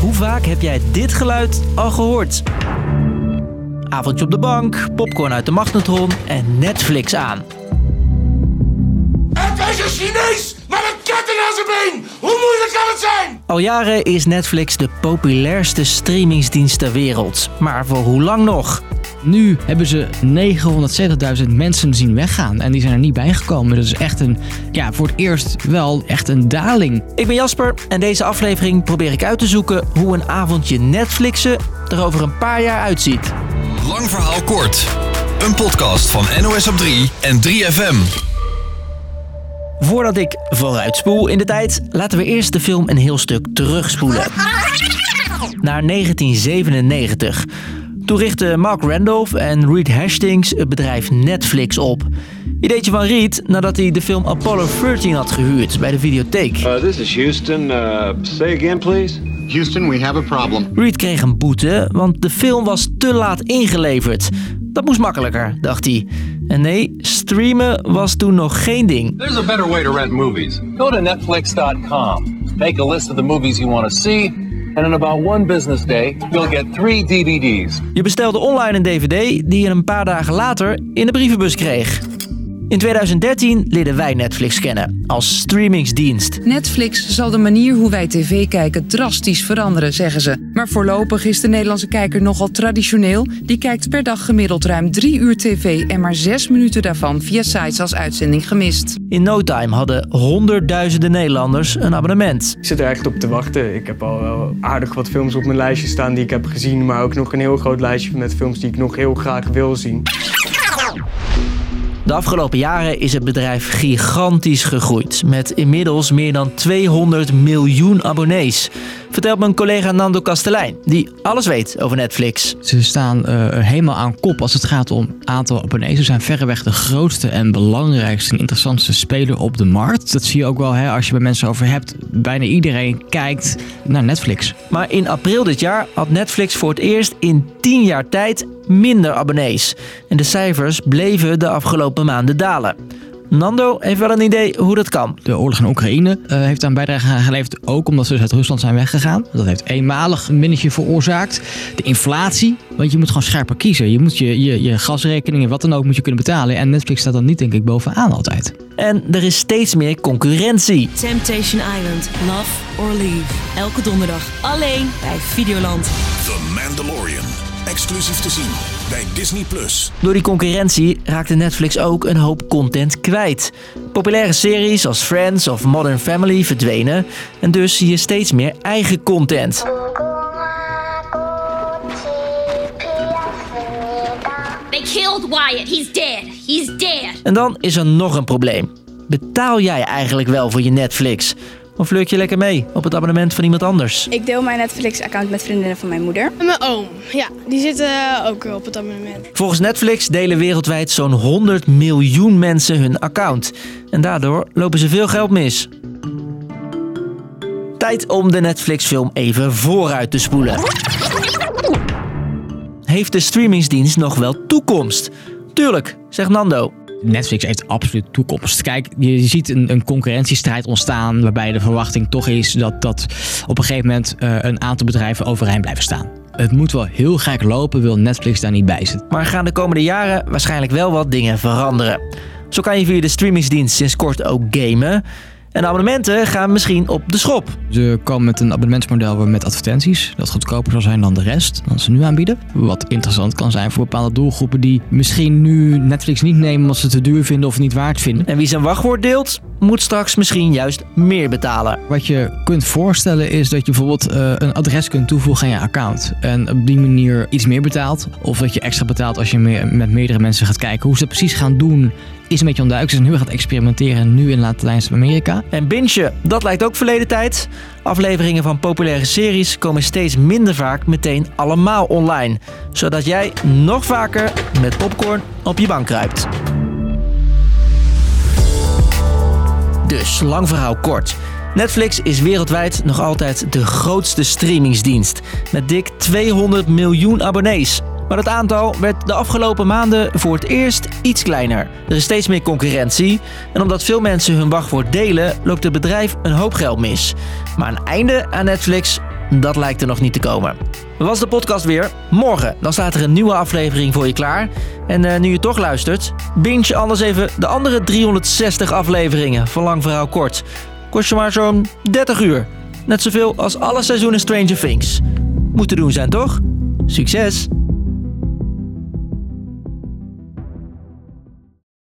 Hoe vaak heb jij dit geluid al gehoord? Avondje op de bank, popcorn uit de magnetron en Netflix aan. Het is een Chinees met een ketting aan zijn been! Hoe moeilijk kan het zijn? Al jaren is Netflix de populairste streamingsdienst ter wereld. Maar voor hoe lang nog? Nu hebben ze 970.000 mensen zien weggaan en die zijn er niet bijgekomen. Dat is echt een, ja, voor het eerst wel echt een daling. Ik ben Jasper en deze aflevering probeer ik uit te zoeken hoe een avondje Netflixen er over een paar jaar uitziet. Lang verhaal kort. Een podcast van NOS op 3 en 3FM. Voordat ik vooruitspoel in de tijd, laten we eerst de film een heel stuk terugspoelen. Naar 1997. Toen richtten Mark Randolph en Reed Hastings het bedrijf Netflix op. Ideetje van Reed nadat hij de film Apollo 13 had gehuurd bij de videotheek. Uh, this is Houston. Uh, say again, please. Houston, we have a problem. Reed kreeg een boete, want de film was te laat ingeleverd. Dat moest makkelijker, dacht hij. En nee, streamen was toen nog geen ding. There's a better way to rent movies. Go to Netflix.com. Make a list of the movies you want to see, and in about one business day, you'll get three DVDs. Je bestelde online een dvd die je een paar dagen later in de brievenbus kreeg. In 2013 leerden wij Netflix kennen als streamingsdienst. Netflix zal de manier hoe wij tv kijken drastisch veranderen, zeggen ze. Maar voorlopig is de Nederlandse kijker nogal traditioneel. Die kijkt per dag gemiddeld ruim drie uur tv en maar zes minuten daarvan via sites als uitzending gemist. In no time hadden honderdduizenden Nederlanders een abonnement. Ik zit er echt op te wachten. Ik heb al wel aardig wat films op mijn lijstje staan die ik heb gezien, maar ook nog een heel groot lijstje met films die ik nog heel graag wil zien. De afgelopen jaren is het bedrijf gigantisch gegroeid, met inmiddels meer dan 200 miljoen abonnees. Vertelt mijn collega Nando Kastelein, die alles weet over Netflix. Ze staan uh, helemaal aan kop als het gaat om aantal abonnees. Ze zijn verreweg de grootste en belangrijkste en interessantste speler op de markt. Dat zie je ook wel hè, als je bij mensen over hebt. Bijna iedereen kijkt naar Netflix. Maar in april dit jaar had Netflix voor het eerst in 10 jaar tijd minder abonnees. En de cijfers bleven de afgelopen maanden dalen. Nando heeft wel een idee hoe dat kan. De oorlog in Oekraïne uh, heeft een bijdrage geleverd, ook omdat ze dus uit Rusland zijn weggegaan. Dat heeft eenmalig een minnetje veroorzaakt. De inflatie, want je moet gewoon scherper kiezen. Je moet je, je, je gasrekeningen, wat dan ook, moet je kunnen betalen. En Netflix staat dan niet, denk ik, bovenaan altijd. En er is steeds meer concurrentie. Temptation Island, Love or Leave. Elke donderdag alleen bij Videoland. The Mandalorian. Exclusief te zien bij Disney+. Plus. Door die concurrentie raakte Netflix ook een hoop content kwijt. Populaire series als Friends of Modern Family verdwenen en dus zie je steeds meer eigen content. They killed Wyatt. He's dead. He's dead. En dan is er nog een probleem. Betaal jij eigenlijk wel voor je Netflix? Of flirt je lekker mee op het abonnement van iemand anders? Ik deel mijn Netflix-account met vriendinnen van mijn moeder. Mijn oom, ja, die zitten ook op het abonnement. Volgens Netflix delen wereldwijd zo'n 100 miljoen mensen hun account. En daardoor lopen ze veel geld mis. Tijd om de Netflix-film even vooruit te spoelen. Heeft de streamingsdienst nog wel toekomst? Tuurlijk, zegt Nando. Netflix heeft absoluut toekomst. Kijk, je ziet een, een concurrentiestrijd ontstaan waarbij de verwachting toch is dat, dat op een gegeven moment uh, een aantal bedrijven overeind blijven staan. Het moet wel heel gek lopen, wil Netflix daar niet bij zitten. Maar gaan de komende jaren waarschijnlijk wel wat dingen veranderen. Zo kan je via de streamingsdienst sinds kort ook gamen. En abonnementen gaan misschien op de schop. Ze komen met een abonnementsmodel met advertenties. Dat goedkoper zal zijn dan de rest, dan ze nu aanbieden. Wat interessant kan zijn voor bepaalde doelgroepen die misschien nu Netflix niet nemen omdat ze het te duur vinden of niet waard vinden. En wie zijn wachtwoord deelt, moet straks misschien juist meer betalen. Wat je kunt voorstellen is dat je bijvoorbeeld uh, een adres kunt toevoegen aan je account. En op die manier iets meer betaalt. Of dat je extra betaalt als je meer, met meerdere mensen gaat kijken. Hoe ze dat precies gaan doen is een beetje onduidelijk. Zijn nu gaan experimenteren nu in Latijns-Amerika. En bingen, dat lijkt ook verleden tijd. Afleveringen van populaire series komen steeds minder vaak meteen allemaal online. Zodat jij nog vaker met popcorn op je bank kruipt. Dus, lang verhaal kort. Netflix is wereldwijd nog altijd de grootste streamingsdienst. Met dik 200 miljoen abonnees. Maar het aantal werd de afgelopen maanden voor het eerst iets kleiner. Er is steeds meer concurrentie en omdat veel mensen hun wachtwoord delen, loopt het bedrijf een hoop geld mis. Maar een einde aan Netflix dat lijkt er nog niet te komen. Was de podcast weer? Morgen, dan staat er een nieuwe aflevering voor je klaar. En uh, nu je toch luistert, binge anders even de andere 360 afleveringen van Lang Verhaal Kort. Kost je maar zo'n 30 uur. Net zoveel als alle seizoenen Stranger Things. Moet te doen zijn, toch? Succes!